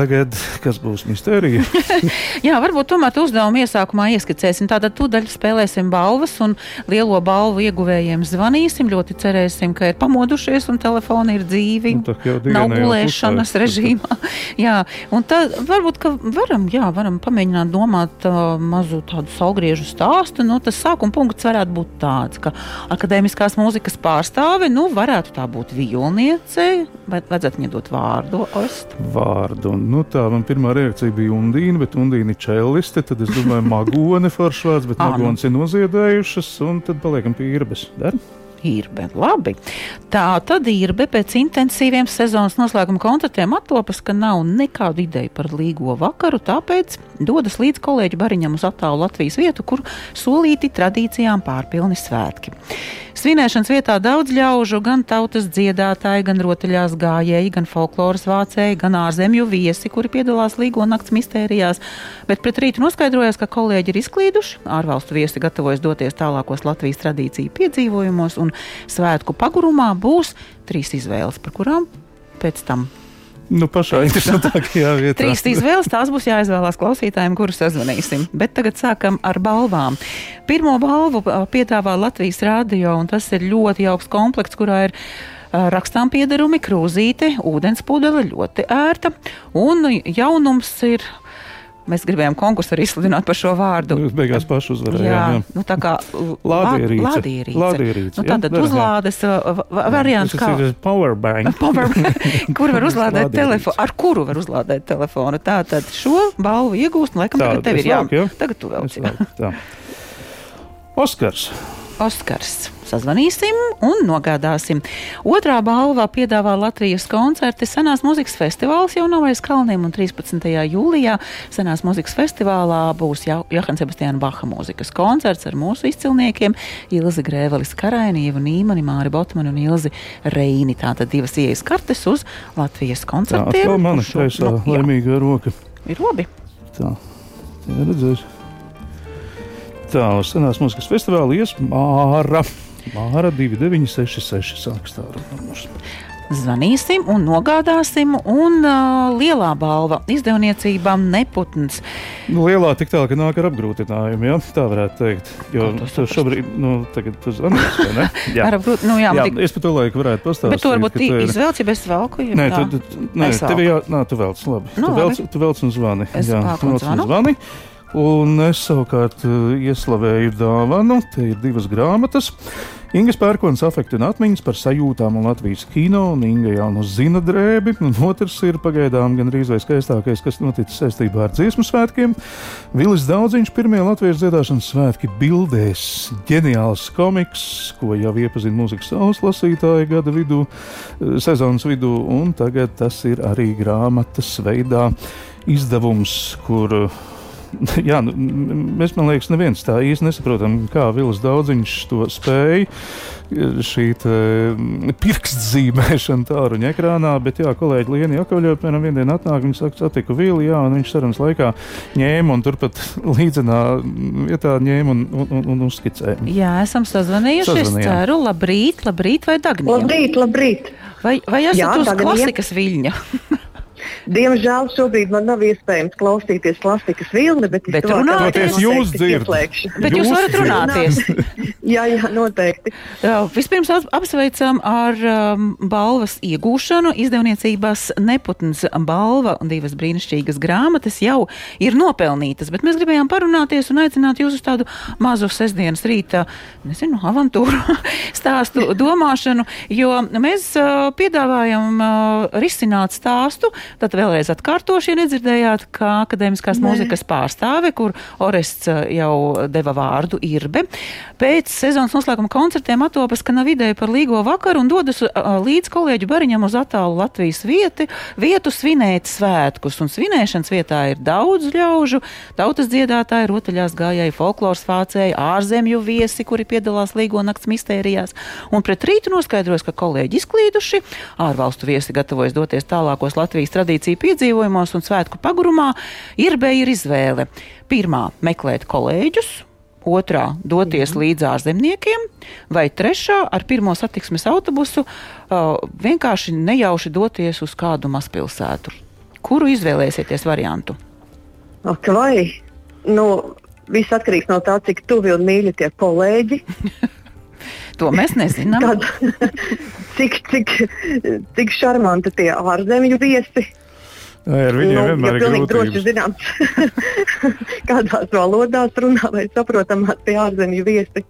Tagad kas būs mistērija? Jā, varbūt tomēr uzdevumu iesākumā ieskicēsim. Tātad tūdaļ spēlēsim balvas un lielo balvu ieguvējiem zvanīsim. Ļoti cerēsim, ka ir pamodušies un telefoni ir dzīvi. Nu, nav gulēšanas režīmā. jā, un tad varbūt, ka varam, jā, varam pamēģināt domāt uh, mazu tādu salgriežu stāstu. Nu, tas sākuma punkts varētu būt tāds, ka akadēmiskās mūzikas pārstāve, nu, varētu tā būt violniece, bet vajadzētu viņai dot vārdu. Es nost? Vārdu. Un, nu, tā man pirmā reakcija bija Undīna, bet Undīna ir čelliste. Tad es domāju, magone foršvārds, bet nu. magonas ir noziedējušas, un tad paliekam pie īrbes. Dar? Irbe. Labi. Tā tad Irbe pēc intensīviem sezonas noslēguma koncertiem attopas, ka nav nekādu ideju par līgo vakaru, tāpēc dodas līdz kolēģi bariņam uz attālu Latvijas vietu, kur solīti tradīcijām pārpilni svētki. Svinēšanas vietā daudz ļaužu, gan tautas dziedātāji, gan rotaļās gājēji, gan folkloras vācēji, gan ārzemju viesi, kuri piedalās Līgo nakts mistērijās, bet pret rītu noskaidrojās, ka kolēģi ir izklīduši, ārvalstu viesi gatavojas doties tālākos Latvijas tradīciju piedzīvojumos un svētku pagurumā būs trīs izvēles, par kurām pēc tam Nu, pašā interesantākajā vietā. Trīs izvēles, tās būs jāizvēlās klausītājiem, kurus sazvanīsim. Bet tagad sākam ar balvām. Pirmo balvu piedāvā Latvijas Rādio, un tas ir ļoti jauks komplekts, kurā ir rakstām piedarumi, krūzīte, ūdens pudele, ļoti ērta, un jaunums ir Mēs gribējām konkursu arī izsludināt par šo vārdu. Jūs beigās paši uzvarējāt. Jā, jā. Nu, tā kā lādierīce. lādierīce nu, tātad uzlādes uh, variants. Kā, powerbank. powerbank kur var uzlādēt telefonu, ar kuru var uzlādēt telefonu. Tātad šo balvu iegūst, un laikam tā, tagad tev ir jā. jā. Tagad tu vēl. Oskars. Oskars. Sazvanīsim un nogādāsim. Otrā balvā piedāvā Latvijas koncerti Senās muzikas festivāls jau nav aiz kalniem, un 13. jūlijā Senās muzikas festivālā būs Johana Sebastiāna Baha mūzikas koncerts ar mūsu izcilniekiem Ilzi Grēvelis Karaini, Ievu Nīmani, Māri Botmanu un Ilzi Reini. Tātad divas ieejas kartes uz Latvijas koncertiem. Tā, tā mana kreisā no, laimīgā roka. Ir robi. Tā, tā redzēs. Tā, uz senās mūzikas festivāla ies Māra. Māra 2966 sākas tā numurs. Zvanīsim un nogādāsim, un uh, lielā balva izdevniecībām neputns. Nu, lielā tik tālu, ka nāk ar apgrūtinājumu, ja? tā varētu teikt. Jo tu šobrīd, nu, tagad tu zvanīsi, vai ne? Jā, ar apgrūt, nu, jā, jā tik... es pa to laiku varētu pastāstīt. Bet tu varbūt ir... izvēlci, ja es velku. Nē, tu, tu, nē tev jā, nā, tu velc, labi. Nu, tu, velc, tu velc un zvani. Es jā, tu velc un zvani. Un es savukārt eh, ieslavēju dāvanu. Te ir divas grāmatas. Inga Pērkons afekti un atmiņas par sajūtām un Latvijas kino, un Inga jau nu zina drēbi, un otrs ir pagaidām gan arī skaistākais, kas noticis saistībā ar dziesmu svētkiem. Vilis Daudziņš pirmie Latvijas dziedāšanas svētki bildēs. Ģeniāls komiks, ko jau iepazina mūzikas saules lasītāji gada vidū, eh, sezonas vidū, un tagad tas ir arī grāmatas veidā izdevums, kur jā, nu, mēs, man liekas, neviens tā īsti nesaprotam, kā Vils Daudziņš to spēja. Šī pirkstzīmēšana tāluņa ekrānā, bet, jā, kolēģi Lienu Jakovļo, piemēram, vienā dienā atnāk, viņa saka, satiku Vili, jā, un viņš sarunas laikā ņēma un turpat līdzenā vietā ņēma un, un, un, un uzskicēja. Jā, esam sazvanījuši, es ceru, labrīt, labrīt vai Dagnija? Labrīt, labrīt. Vai, vai esat jā, uz Dagnija. klasikas viļņa? Diemžēl šobrīd man nav iespējams klausīties klasikas vilni, bet, bet runāties jūs dzirdat. Bet jūs varat runāties. jā, jā, noteikti. Jā, vispirms apsveicam ar um, balvas iegūšanu. Izdevniecības neputns balva un divas brīnišķīgas grāmatas jau ir nopelnītas, bet mēs gribējām parunāties un aicināt jūs uz tādu mazu sestdienas rīta, nezinu, avantūru stāstu domāšanu, jo mēs uh, piedāvājam uh, risināt stāstu, Tad vēlreiz atkārtošu, ja nedzirdējāt, kā akadēmiskās Nē. mūzikas pārstāve, kur Orests uh, jau deva vārdu Irbe. Pēc sezonas noslēguma koncertiem atopas, ka nav ideja par līgo vakaru un dodas uh, līdz kolēģu bariņam uz attālu Latvijas vieti, vietu svinēt svētkus. Un svinēšanas vietā ir daudz ļaužu, tautas dziedātāji, rotaļās gājēji, folkloras vācēji, ārzemju viesi, kuri piedalās līgo nakts mistērijās. Un pret rītu noskaidros, ka kolēģi izklīduši, ārvalstu viesi gatavojas doties tālākos Latvijas tradīciju piedzīvojumos un svētku pagurumā, ir beja ir izvēle. Pirmā - meklēt kolēģus, otrā doties mm. līdz ārzemniekiem, vai trešā ar pirmo satiksmes autobusu uh, vienkārši nejauši doties uz kādu mazpilsētu. Kuru izvēlēsieties variantu? Ak, vai? Nu, viss atkarīgs no tā, cik tuvi un mīļi tie kolēģi. to mēs nezinām. Tad, cik, cik, cik šarmanti tie ārzemju viesi. Jā, ar viņiem nu, vienmēr ir grūti. Droši zināms, kādās valodās runā vai saprotamās tie ārzemju viesi.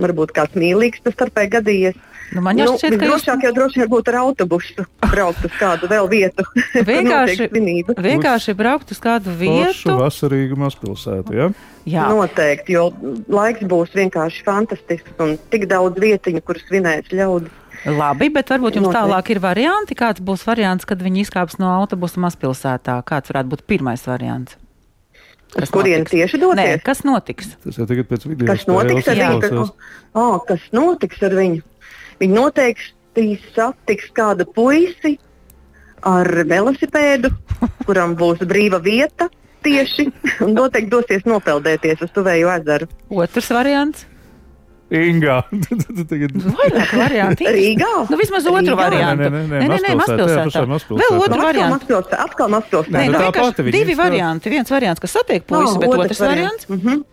Varbūt kāds mīlīgs tas starpē gadījies. Nu, man jau nu, šķiet, ka drošāk jau droši vien būtu ar autobusu braukt uz kādu vēl vietu. vienkārši, vienkārši braukt uz kādu vietu. Vasarīgu mazpilsētu, ja? Jā. Noteikti, jo laiks būs vienkārši fantastisks un tik daudz vietiņu, kuras svinēs ļaudis. Labi, bet varbūt jums Noteikti. tālāk ir varianti. Kāds būs variants, kad viņi izkāps no autobusa mazpilsētā? Kāds varētu būt pirmais variants? Kas kurien tieši doties? Nē, kas notiks? Tas jau tagad pēc video. Kas notiks ar viņu? Oh, kas notiks ar viņu? Viņi noteikti satiks kādu puisi ar velosipēdu, kuram būs brīva vieta tieši, un noteikti dosies nopeldēties uz tuvēju ezeru. Otrs variants. Ingā. Tagad... Vairāk varianti. Rīgā? Nu, vismaz otru Rīgā? variantu. Nē, nē, nē, nē, nē mazpilsētā. Vēl otru variantu. Atkal mazpilsētā. Nē, nu, vienkārši divi varianti. Viens variants, kas satiek puisi, no, bet otrs, otrs variants. variants. Mm -hmm.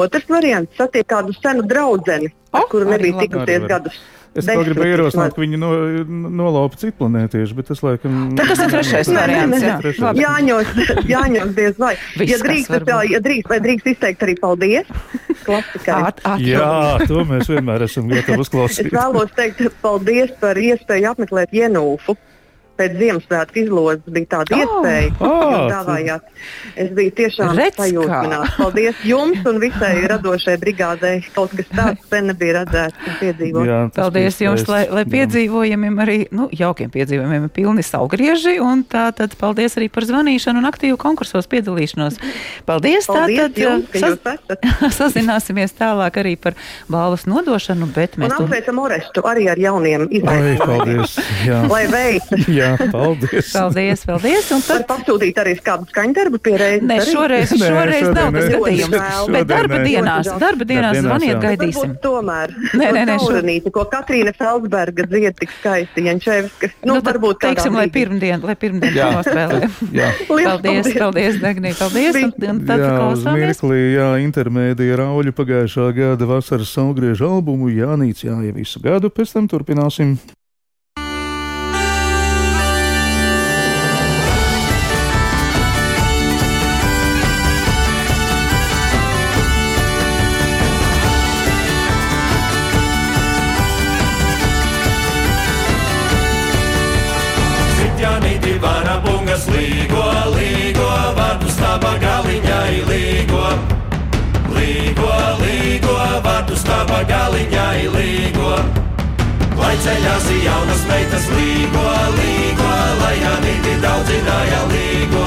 Otrs variants satiek kādu senu draudzeni, oh, kuru nebija tikusies gadus. Es vēl gribu ierosināt, ka viņi no, nolaupa citu planētiešu, bet tas laikam. Tad tas ir trešais variants. Jā, jā. Jāņos, jāņos diez vai. Viss, ja drīkst, tā, ja drīkst, vai drīkst izteikt arī paldies at, jā, to mēs vienmēr esam gatavi uzklausīt. Es vēlos teikt paldies par iespēju apmeklēt Jenūfu pēc Ziemassvētku izlozes bija tāda oh, iespēja, ko oh, jūs dāvājāt. Es biju tiešām sajūsmināts. Paldies jums un visai radošai brigādei. Kaut kas tāds sen nebija redzēts un piedzīvots. Jā, Paldies jums, lai, lai piedzīvojumiem arī, nu, jaukiem piedzīvojumiem ir pilni saugrieži. Un tā tad paldies arī par zvanīšanu un aktīvu konkursos piedalīšanos. Paldies! paldies tātad jums, saz, sazināsimies tālāk arī par balvas nodošanu, bet mēs. Un apsveicam Orestu arī ar jauniem izaicinājumiem. Paldies! Jā. Lai veicas! Paldies. paldies, paldies. Un tad... Var pasūtīt arī kādu skaņdarbu pie reizes. Nē, šoreiz, šoreiz, šoreiz nav tas gadījums. Bet darba dienās, darba dienās zvaniet, gaidīsim. Tomēr. Nē, nē, nē. Šoreiz, ko Katrīna Felsberga dzied tik skaisti, Jančevskas. Nu, nu varbūt teiksim, lai pirmdien, lai pirmdien nospēlē. paldies, paldies, Dagnī, paldies. Un, un tad jā, klausāmies. Mirklī, jā, intermēdija rauļu pagājušā gada vasaras saugriežu albumu Jānīts jāja visu gadu, pēc tam turpināsim. Ceļās jaunas meitas līgo, līgo, lai Janīti daudzināja līgo.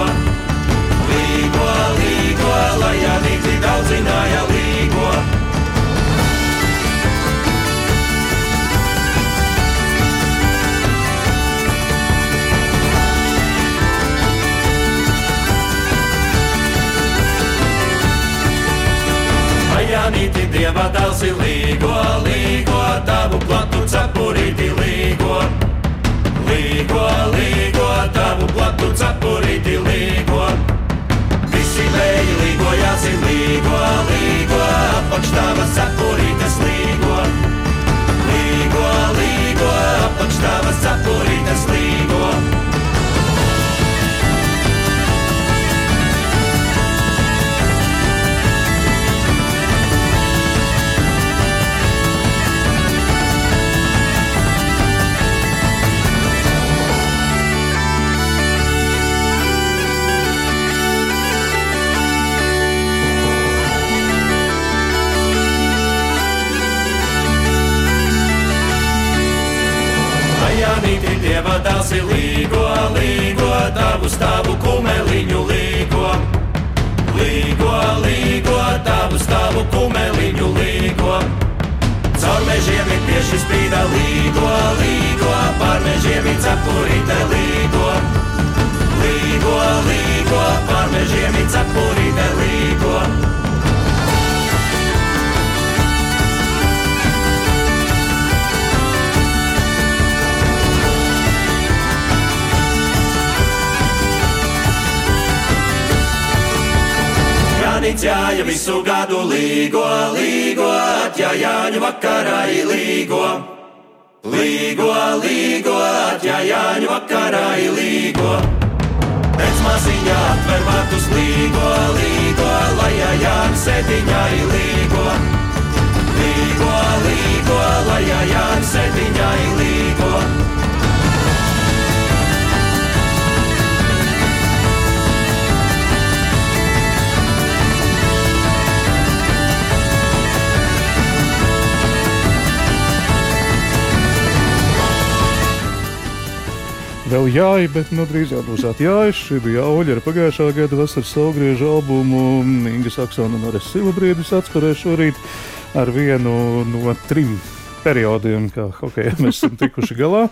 Līgo, līgo, lai Janīti daudzināja līgo. Janīti dieva dēls ir līgo, līgo, tavu platu cepurīti līgo. Līgo, līgo, tavu platu cepurīti līgo. Visi vēji līgojās ir līgo, līgo, apakš tavas cepurītes līgo. Līgo, līgo, apakš tavas cepurītes līgo. Līgo. Līgo, līgo, atjāja Jāņu vakarā līgo. Pēc maziņā atver matus līgo, līgo, lai Jāņu sēdiņā līgo. Līgo, līgo, lai Jāņu sēdiņā līgo. Vēl jāja, bet nu, drīz jau būs atjājas. Šī bija Auļa ar pagājušā gada vasaras saulgriežu albumu. Inga Saksona un Ares Silbrīdis atspērēja šorīt ar vienu no trim periodiem, kā hokejā mēs esam tikuši galā.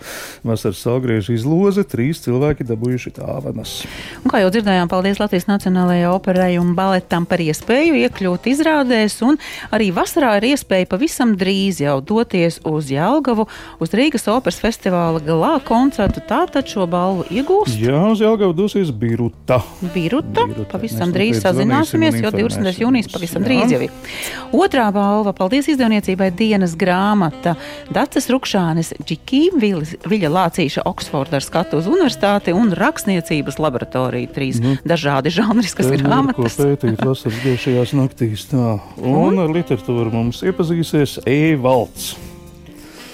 Vasaras salgriežu izloze, trīs cilvēki dabūjuši tāvanas. Un, kā jau dzirdējām, paldies Latvijas Nacionālajai operai un baletam par iespēju iekļūt izrādēs, un arī vasarā ir iespēja pavisam drīz jau doties uz Jelgavu, uz Rīgas operas festivāla galā koncertu. Tātad šo balvu iegūst. Jā, uz Jelgavu dosies Biruta. Biruta, Biruta. pavisam Mēs drīz sazināsimies, jo 20. jūnijas pavisam Jā. drīz jau ir. Otrā balva, paldies izdevniecībai dienas grāmata grāmata Dācis Rukšānis, Džikī, Viļa Lācīša, Oksforda ar skatu uz universitāti un rakstniecības laboratoriju. Trīs nu, dažādi žanriskas grāmatas. Ko pētīt vasaras gaišajās naktīs. Tā. Un, un ar literatūru mums iepazīsies E-Valds.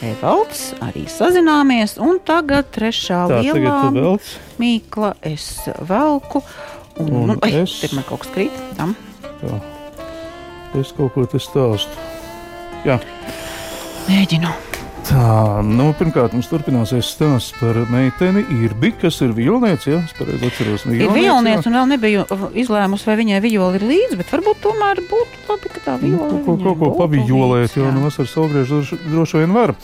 E-valds, arī sazināmies, un tagad trešā Tā, lielā mīkla es velku, un, un nu, ai, es... Tur man kaut kas krīt, tam. Tā. Es kaut ko te stāstu. Jā. Mēģinu. Tā, nu, pirmkārt, mums turpināsies stāsts par meiteni Irbi, kas ir vilniece. Ja? Es pareizi atceros, ka ir vilniece, un vēl nebiju izlēmusi, vai viņai vijoli ir līdzi, bet varbūt tomēr būtu labi, ka tā vijoli. Nu, kaut ko, ko pavijolēt, jo no vasaras saulgriežu droši vien var.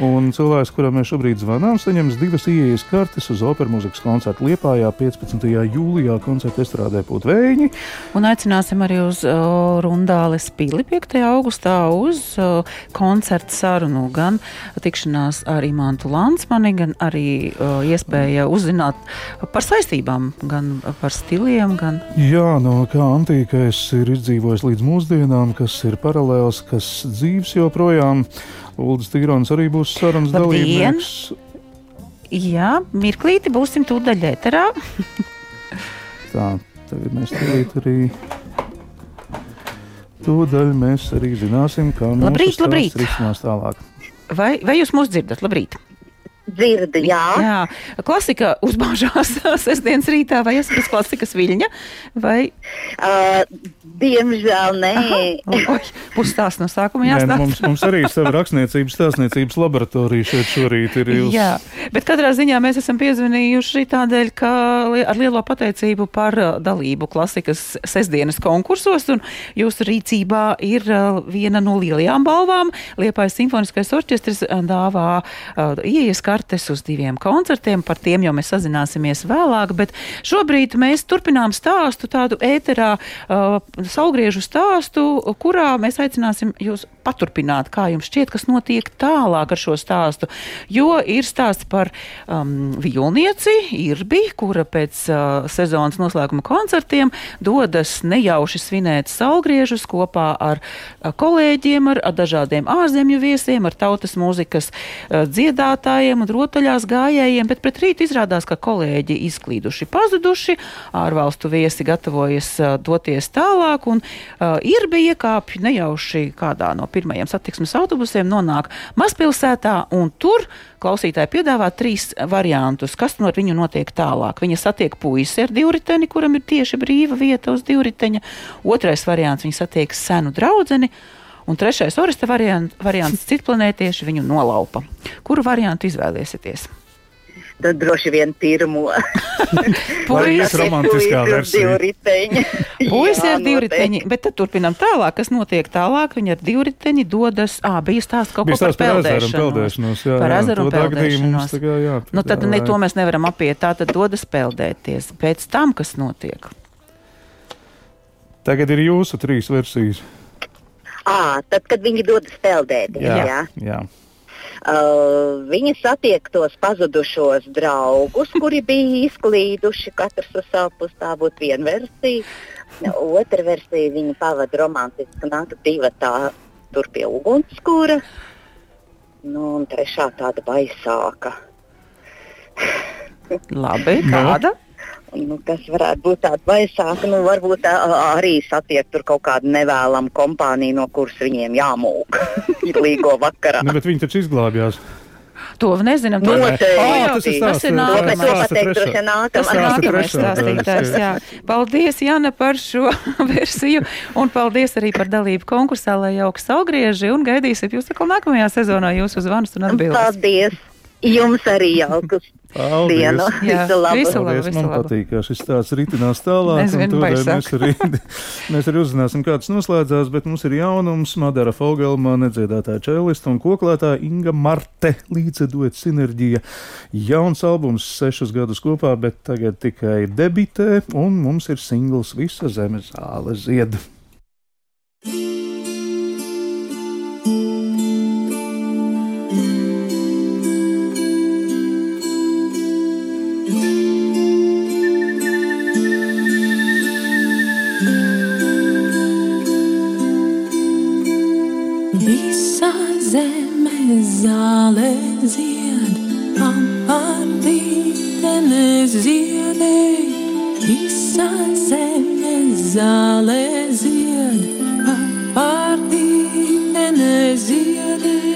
Un cilvēks, kuram mēs šobrīd zvanām, saņems divas ieejas kartes uz operas mūzikas koncertu Liepājā 15. jūlijā koncerta estrādē Putvēņi. Un aicināsim arī uz uh, Rundāles pili 5. augustā uz uh, koncertu sarunu, gan tikšanās ar Imantu Lansmani, gan arī uh, iespēja uzzināt par saistībām, gan par stiliem. Gan... Jā, no kā antīkais ir izdzīvojis līdz mūsdienām, kas ir paralēls, kas dzīves joprojām. Uldis Tigrons arī būs sarunas dalībnieks. Jā, mirklīti būsim tūdaļ ēterā. Tā, tagad mēs tūlīt arī. Tūdaļ mēs arī zināsim, kā labrīt, labrīt. risinās tālāk. Vai, vai jūs mūs dzirdat? Labrīt! Dzirdu, jā. jā. Klasika uzbāžās sestdienas rītā, vai esat pēc klasikas viļņa? Vai... Uh, diemžēl nē. Pusstāsts no sākuma jāstāsta. Nē, nu, mums, mums arī sava rakstniecības, stāstniecības laboratorija šeit šorīt ir jūs. Jā, bet katrā ziņā mēs esam piezvanījuši tādēļ, ka ar lielo pateicību par dalību klasikas sestdienas konkursos, un jūsu rīcībā ir viena no lielajām balvām. Liepājas simfoniskais orķestris dāvā uh, iejas kartes uz diviem koncertiem. Par tiem jau mēs sazināsimies vēlāk, bet šobrīd mēs turpinām stāstu tādu ēterā uh, saulgriežu stāstu, kurā mēs aicināsim jūs paturpināt, kā jums šķiet, kas notiek tālāk ar šo stāstu. Jo ir stāsts par um, violnieci Irbi, kura pēc uh, sezonas noslēguma koncertiem dodas nejauši svinēt saulgriežus kopā ar uh, kolēģiem, ar, ar dažādiem ārzemju viesiem, ar tautas mūzikas uh, dziedātājiem un rotaļās gājējiem, bet pret rītu izrādās, ka kolēģi izklīduši, pazuduši, ārvalstu viesi gatavojas uh, doties tālāk, un uh, Irbi iekāpj nejauši kādā no pirmajiem satiksmes autobusiem nonāk mazpilsētā, un tur klausītāji piedāvā trīs variantus, kas no viņu notiek tālāk. Viņa satiek puisi ar divriteni, kuram ir tieši brīva vieta uz divriteņa. Otrais variants - viņa satiek senu draudzeni. Un trešais orista variants, variants citplanētieši viņu nolaupa. Kuru variantu izvēlēsieties? Tad droši vien pirmo. Puisis romantiskā versija. Puisis ar divriteņi, bet tad turpinam tālāk, kas notiek tālāk. Viņi ar divriteņi dodas, ā, bija stāsts kaut ko par peldēšanos. Jā, par ezeru peldēšanos. Jā, jā, nu, tad ne, to mēs nevaram apiet, tā tad dodas peldēties. Pēc tam, kas notiek? Tagad ir jūsu trīs versijas. À, tad, kad viņi dodas peldēties. Jā, jā. jā. Uh, viņi satiek tos pazudušos draugus, kuri bija izklīduši, katrs uz savu pusi. Tā būtu viena versija. Otra versija viņa pavada romantisku nakti divi tā tur pie ugunskura. Nu, un trešā tāda baisāka. Labi, kāda? Nu, kas varētu būt tāda baisāka, nu, varbūt tā, arī satiek tur kaut kādu nevēlamu kompāniju, no kuras viņiem jāmūk līgo vakarā. Nu, bet viņi taču izglābjās. To nezinām. To Noteikti. Oh, tas, tas ir nākamais. To pateikt. Tas ir nākamais stāstītājs, jā. Paldies, Jana, par šo versiju, un paldies arī par dalību konkursā, lai jauks saulgrieži, un gaidīsim jūs atkal nākamajā sezonā jūsu zvanus un atbildes. Paldies! Jums arī jaukas dienu. Jā, visu labu. Visu labu visu man labu. patīk, ka šis stāsts ritinās tālāk. Nezinu, mēs arī, mēs arī uzzināsim, kāds noslēdzās, bet mums ir jaunums Madara Fogelma, nedziedātāja čelista un koklētāja Inga Marte līdzedot sinerģija. Jauns albums sešus gadus kopā, bet tagad tikai debitē, un mums ir singls Visa zemes zāle zied. Zeme zāle zied, apārdīte neziedēja. Visa zeme zāle zied, apārdīte Apārdīte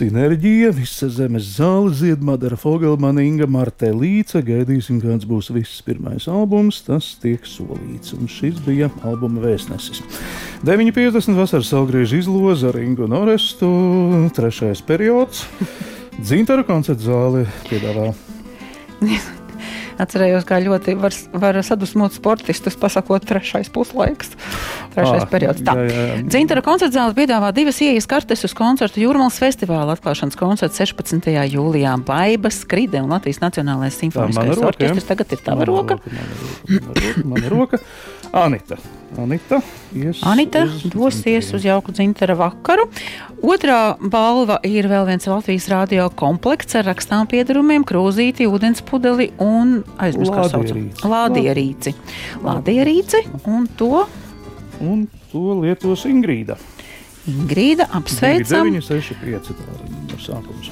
sinerģija, visa zemes zāle, Ziedmadara Fogelmana, Inga Martē Līca. Gaidīsim, kāds būs viss pirmais albums. Tas tiek solīts, un šis bija albuma vēstnesis. 9.50 vasaras saulgriežu izloze ar Ingu Norestu, trešais periods. Dzintara koncerta zāle piedāvā Atcerējos, kā ļoti var, var sadusmot sportistus, pasakot, trešais puslaiks, trešais Ah, periods. Tā. jā, jā. Dzintara koncerta zāle piedāvā divas ieejas kartes uz koncertu Jūrmālas festivāla atklāšanas koncertu 16. jūlijā. Baibas, Kride un Latvijas Nacionālais simfoniskais orķestris. Tagad ir tava roka. Mana roka, mana roka. Anita. Anita, Anita uz dosies dzintara. uz jauku dzintara vakaru. Otrā balva ir vēl viens Latvijas radio komplekts ar rakstām piedarumiem, krūzīti, ūdens pudeli un aizmirst. Lādierīci. Lādierīci. Un to Un to lietos Ingrīda. Ingrīda apsveicam. 9, 6, 5. Tā ir sākums.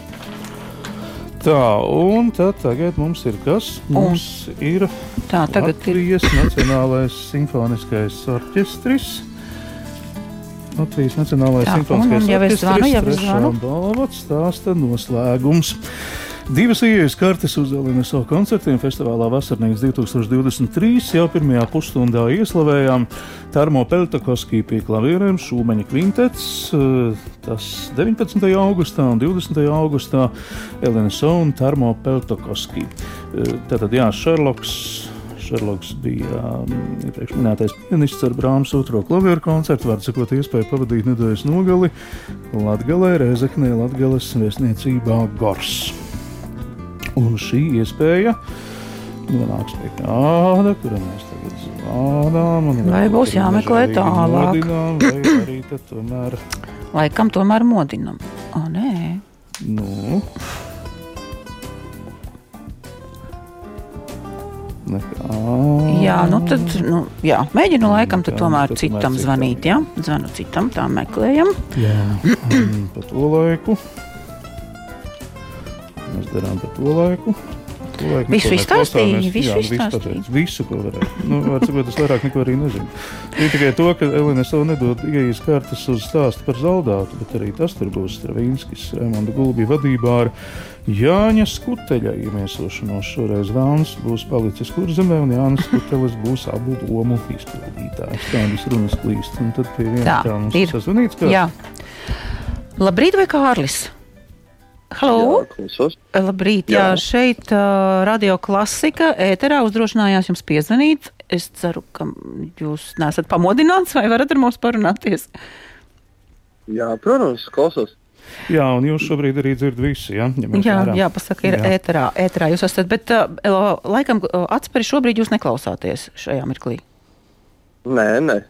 Tā, un tagad mums ir kas? Mums ir Tā, tagad ir Latvijas Nacionālais simfoniskais orķestris. Latvijas Nacionālais un- simfoniskais un jau es zvanu, orķestris. jau trešā zvanu. balva stāsta noslēgums. Divas ieejas kartes uzdevuma savu koncertiem festivālā Vasarnīgs 2023. Jau pirmajā pusstundā ieslavējām Tarmo Peltakoskī pie klavierēm Šūmeņa kvintets. eh, Tas 19. augustā un 20. augustā Elena Sona Tarmo Peltakoskī. Tātad, jā, Šerloks. Šerloks bija um, iepriekš minētais pianists ar Brāmas otro klavieru koncertu, var sakot, iespēju pavadīt nedēļas nogali Latgalē, Rezeknē, Latgales vēstniecībā Gors. Šī iespēja nonāks pie kāda, kuram mēs tagad zvānām. Vai būs jāmeklē tālāk? modinām, Vai arī tad tomēr laikam tomēr modinam. O, nē. Nu. Nekā. Jā, nu tad, nu, jā, mēģinu laikam tad tomēr tad citam citam. zvanīt, jā? Zvanu citam, tā meklējam. Jā, pa to laiku. Mēs darām pa to laiku. Laiku Visu neklausāmies. visu Jā, izstāstīji. pateicu, Visu, ko varēju. Nu, var sakot, es vairāk neko arī nezinu. Ir tikai to, ka Elīna savu nedod ieejas kartes uz stāstu par zaldātu, bet arī tas tur būs Stravinskis, Raimonda Gulbī vadībā ar Jāņa Skuteļa iemiesošanos. Šoreiz Vēlns būs palicis kurzemē, un Jānis Skutelis būs abu lomu izpildītājs. Tādas runas klīst, un tad pie viena Tā, mums ir. sazvanīts. ka- Jā. Labrīt, vai Kārlis? Halo! klausos. Labrīt, jā, Jā. šeit uh, radio klasika ēterā uzdrošinājās jums piezvanīt. Es ceru, ka jūs neesat pamodināts vai varat ar mums parunāties. Jā, protams, klausos. Jā, un jūs šobrīd arī dzirdat visu, ja? ņemot Jā, vērā. jā pasaka, ir Jā. ēterā, ēterā jūs esat, bet uh, laikam uh, atspēri šobrīd jūs neklausāties šajā mirklī. Nē, nē.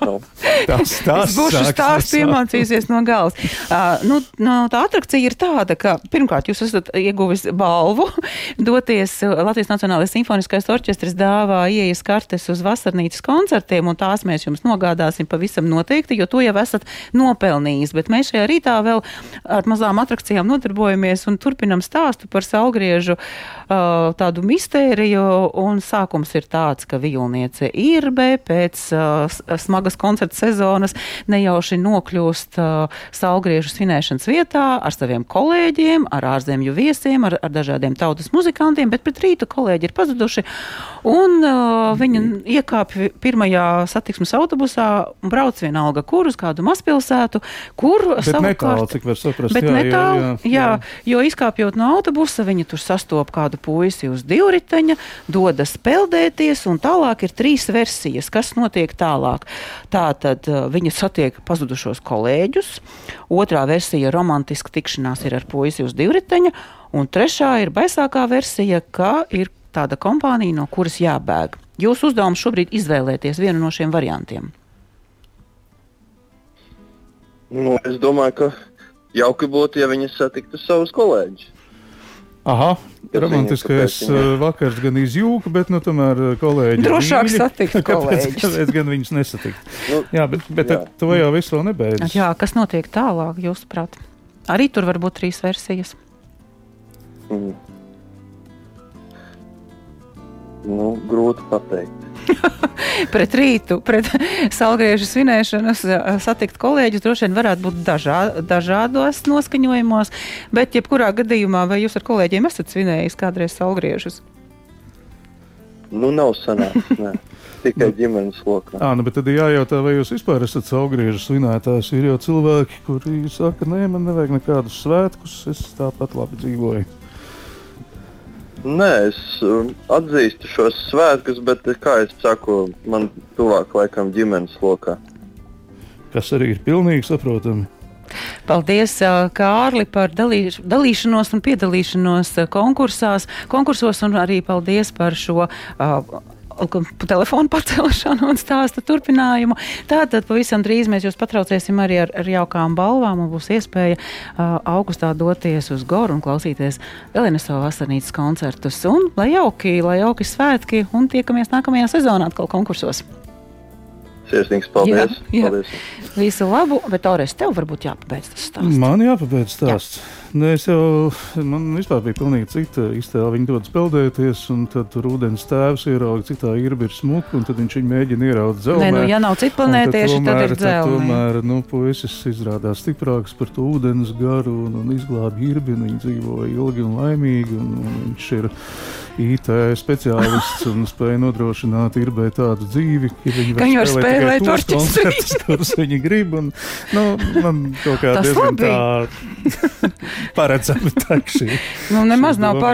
Nu, Tas, tas Es būšu no iemācījusies no galvas. Uh, nu, no, tā atrakcija ir tāda, ka pirmkārt jūs esat ieguvis balvu, doties uh, Latvijas Nacionālais simfoniskais orķestris dāvā ieejas kartes uz vasarnīcas koncertiem, un tās mēs jums nogādāsim pavisam noteikti, jo to jau esat nopelnījis. Bet mēs šajā rītā vēl ar mazām atrakcijām nodarbojamies un turpinam stāstu par saulgriežu uh, tādu mistēriju, un sākums ir tāds, ka Vilniece ir B pēc uh, smagas koncerta sezonas nejauši nokļūst uh, saulgriežu svinēšanas vietā ar saviem kolēģiem, ar ārzemju viesiem, ar, ar dažādiem tautas muzikantiem, bet pret rītu kolēģi ir pazuduši, un uh, viņi iekāpj pirmajā satiksmes autobusā un brauc vienalga kur uz kādu mazpilsētu, kur Bet netālu, cik var saprast. Bet jā, netālu, jā, jā, jā, jo izkāpjot no autobusa, viņi tur sastopas kādu puisi uz divriteņa, dodas peldēties, un tālāk ir trīs versijas, kas notiek tālāk. Tā tad uh, viņi satiek pazudušos kolēģus, otrā versija - romantiska tikšanās ir ar puisi uz divriteņa, un trešā ir baisākā versija, ka ir tāda kompānija, no kuras jābēg. Jūsu uzdevums šobrīd izvēlēties vienu no šiem variantiem. nu, es domāju, ka jauki būtu, ja viņi satiktu savus kolēģus. Aha, romantiskais kāpēc uh, vakars gan izjūka, bet nu, tomēr uh, kolēģi. Drošāk mīļi. satikt Kāpēc, kolēģus. kāpēc gan viņus nesatikt? Nu, Jā, bet, bet Jā. jā. to jau viss vēl nebeidzas. Jā, kas notiek tālāk, jūsuprāt? Arī tur var būt trīs versijas. mm. nu, grūti pateikt. Pret rītu, pret salgriežu svinēšanas eh, satikt kolēģus droši vien varētu būt dažā, dažādos noskaņojumos, bet jebkurā gadījumā vai jūs ar kolēģiem esat svinējis kādreiz salgriežus? Nu, nav sanācis. Tikai ģimenes lokā. Jā, nu, bet tad ir jājautā, vai jūs vispār esat saulgriežu svinētājs. Ir jau cilvēki, kuri saka, nē, man nevajag nekādus svētkus, es tāpat labi dzīvoju. Nē, es um, atzīstu šos svētkus, bet, kā jau saku, man tuvāk laikam ģimenes lokā. Kas arī ir pilnīgi saprotami. Paldies, ā, Kārli, par dalīš, dalīšanos un piedalīšanos ā, konkursās, konkursos, un arī paldies par šo uh, telefonu pacelšanu un stāstu turpinājumu. Tātad pavisam drīz mēs jūs patraucēsim arī ar, ar jaukām balvām, un būs iespēja uh, augustā doties uz Goru un klausīties Elīnas savu vasarnīcas koncertus. Un lai jauki, lai jauki svētki, un tiekamies nākamajā sezonā atkal konkursos. Sirsnīgs paldies! Jā, jā. paldies. Visu labu, bet Ores, tev varbūt jāpabeidz tas stāsts. Man jāpabeidz stāsts. Nē, es jau, man vispār bija pilnīgi cita iztēle. Viņi dodas peldēties, un tad tur ūdens tēvs ierauga, cik tā ir ir smuka, un tad viņš viņu mēģina ieraudzīt zelmē. Nē, nu, ja nav citu planētieši, tad ir dzelzceļa. Tomēr, nu, puisis izrādās stiprāks par to ūdens garu un, un izglāba īrbi. Viņi dzīvoja ilgi un laimīgi, un, un viņš ir IT speciālists un spēja nodrošināt īrbē tādu dzīvi, ka viņi var spēlēt spēlēt tos koncertus, kurus viņi grib. Un, nu, man kaut kā Tas diezgan labi. tā paredzami takšī. Nu, nemaz Šis nav gaita,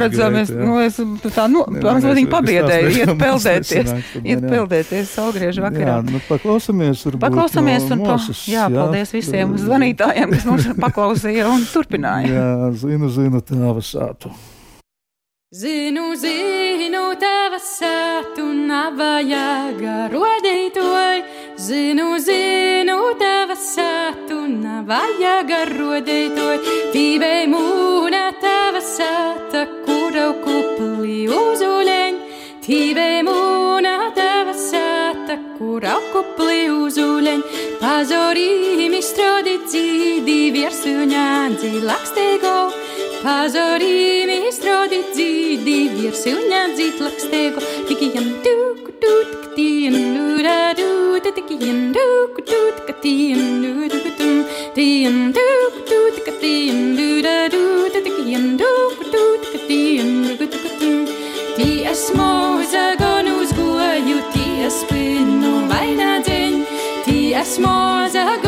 jā. nu, es tā nu, mazliet mēs- viņu mēs pabiedēju, iet peldēties. Iet man jā. peldēties saulgriežu vakarā. Jā, nu, paklausāmies. varbūt Paklausāmies no un pa, Mosas, jā, paldies visiem zvanītājiem, kas mums paklausīja un turpināja. Jā, zinu, zinu, tēva sātu. Zinu, zinu, tava sātu navajag rodītoj. Zinu, zinu, tava sātu vajag rodētoj, tīvei mūna tava sata, kurau kupli uzuleņ, tīvei mūna tava sata, kurau kupli uzuleņ, pazorīmi strodi dzīdi viersuņā dzīlakstego, pazorīmi strodi dzīdi viersuņā dzīlakstego, tikijam tuk, tuk, tien, lura, du, tikijam tuk, tuk, tien, lura, tum, tien, tuk, tuk, tien, lura, du, tikijam tuk, tuk, tien, lura, tum, tie esmu zagonu uzgoju, tie spinu vainādzeņ, tie esmu zagonu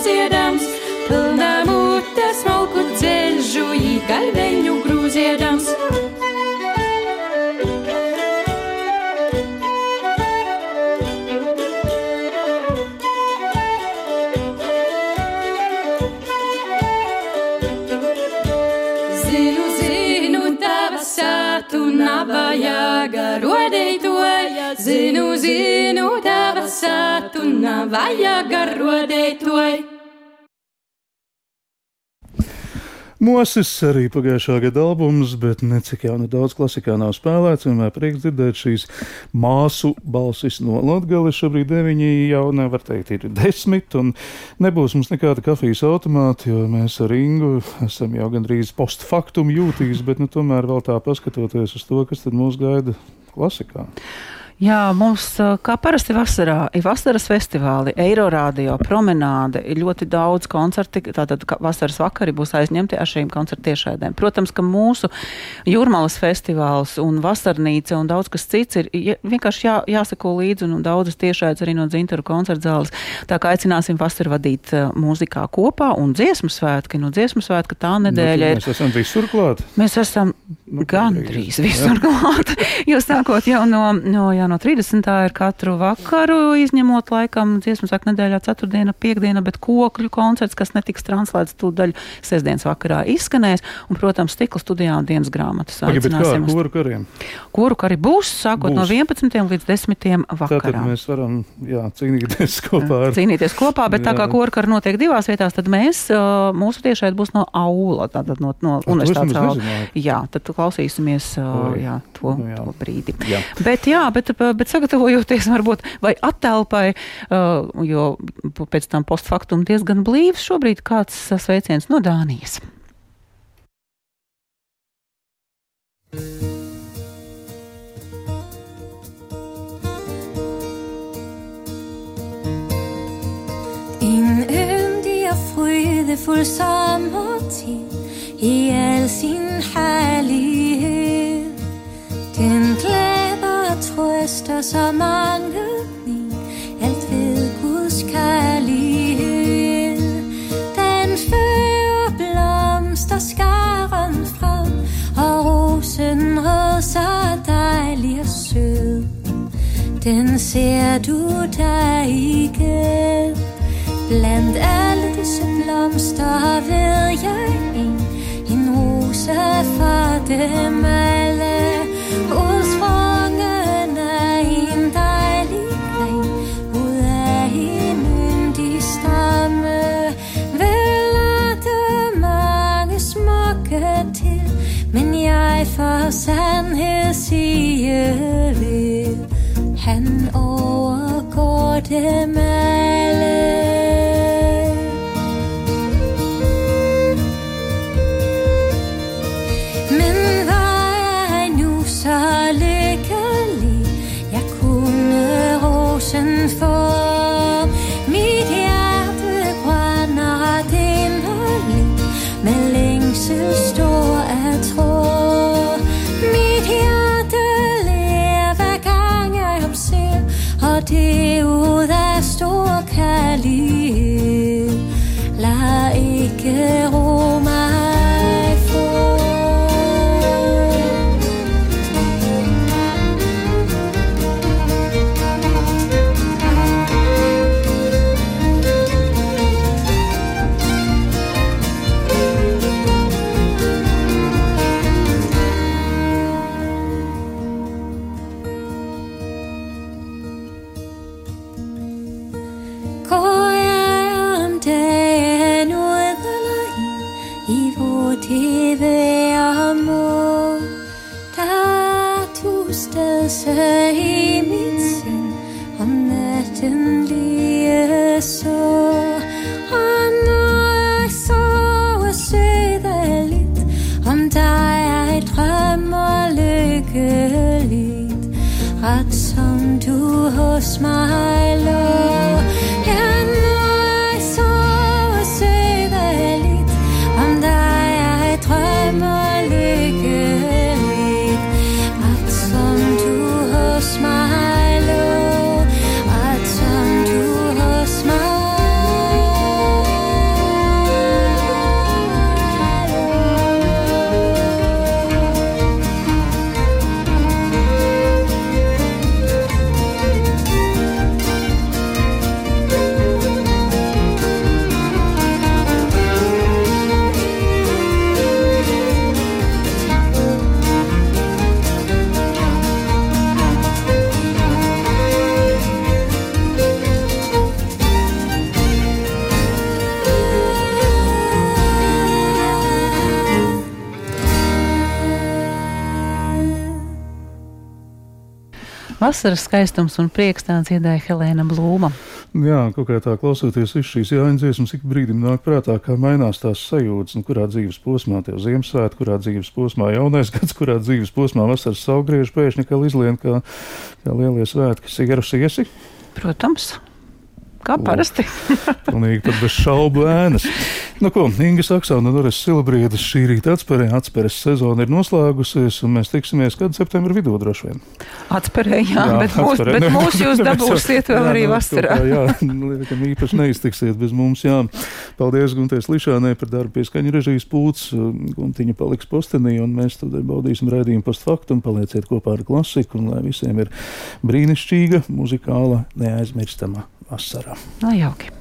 grūziedams, pilnā mūda smalku ceļžu īkalveņu grūziedams. Zinu, zinu, tava sātu navajaga rodētoja. Zinu, zinu, tava sātu navajaga rodētoja. Mosis arī pagājušā gada albums, bet necik jau nu daudz klasikā nav spēlēts. Vienmēr prieks dzirdēt šīs māsu balsis no Latvijas. Šobrīd deviņi jau nevar teikt, ir desmit, un nebūs mums nekāda kafijas automāta, jo mēs ar Ingu esam jau gandrīz postfaktum jūtīgi, bet nu, tomēr vēl tā paskatoties uz to, kas tad mūs gaida klasikā. Jā, mums, kā parasti vasarā, ir vasaras festivāli, Eirorādio, promenāde, ir ļoti daudz koncerti, tātad vasaras vakari būs aizņemti ar šīm koncertu tiešraidēm. Protams, ka mūsu jūrmalas festivāls un vasarnīca un daudz kas cits ir vienkārši jā, jāsako līdzi un, un daudzas tiešraides arī no dzintaru koncertu zāles. Tā kā aicināsim vasaru vadīt mūzikā kopā un dziesmu svētki, nu dziesmu svētki tā nedēļa ir. Mēs esam visur klāt. Mēs esam Nu, nu, gandrīz visur klāt. Jo sākot jau no, no, jā, no 30. ir katru vakaru, izņemot laikam dziesmu saka nedēļā, ceturtdiena, piekdiena, bet kokļu koncerts, kas netiks translēts tūdaļ sestdienas vakarā izskanēs. Un, protams, stikla studijā un dienas grāmatas. Kuru kariem? kuru arī būs, sākot Būs. no 11. līdz 10. Tātad vakarā. mēs varam jā, cīnīties kopā ar Cīnīties kopā, bet tā kā Jā. korkara notiek divās vietās, tad mēs, mūsu tiešais būs no aula, tātad no, no universitātes aula. Jā, tad klausīsimies Oi. jā, to, Nu jā. to brīdi. Jā. Bet, jā, bet, bet sagatavojoties varbūt vai attēlpai, ā, jo pēc tam postfaktum diezgan blīvs šobrīd kāds sveiciens no Dānijas. En yndig og frydefuld sommertid i al sin trøster så mange min, alt ved Guds kærlighed. Den fører blomsterskaren frem, og rosen rød så dejlig og sød. Den ser du der ikke Blandt alle disse blomster ved jeg en En rose for dem alle dem alle. Men hvor er han nu så lykkelig? Jeg kunne rosen få Vasaras skaistums un prieks tā dziedāja Helēna Blūma. Jā, kaut kā tā klausoties visu šīs jāņas dziesmas, ik brīdim nāk prātā, kā mainās tās sajūtas, un kurā dzīves posmā tev Ziemassvētku, kurā dzīves posmā jaunais gads, kurā dzīves posmā vasaras saulgriežu pēkšņi kā izlien, kā, kā lielie svētki. Sieras iesi? Protams, kā parasti. Pilnīgi bez šaubu ēnas. Nu ko, Inga Saksona, Doris Silbriedas šī rīta atspērē, atspēres sezona ir noslēgusies, un mēs tiksimies kad septembra vidū droši vien. Atspērē, jā, Jā, bet, mūs, bet Nu, mūs jūs dabūsiet vēl Jā, arī nu, vasarā. Jā, nu, liekam, īpaši neiztiksiet bez mums. Jā. Paldies Gunties Lišānai par darbu pie skaņu režijas pūts. Guntiņa paliks postenī, un mēs tad baudīsim raidījumu postfaktu un palieciet kopā ar klasiku, un lai visiem ir brīnišķīga, muzikāla, neaizmirstama vasara. No Nu, jauki.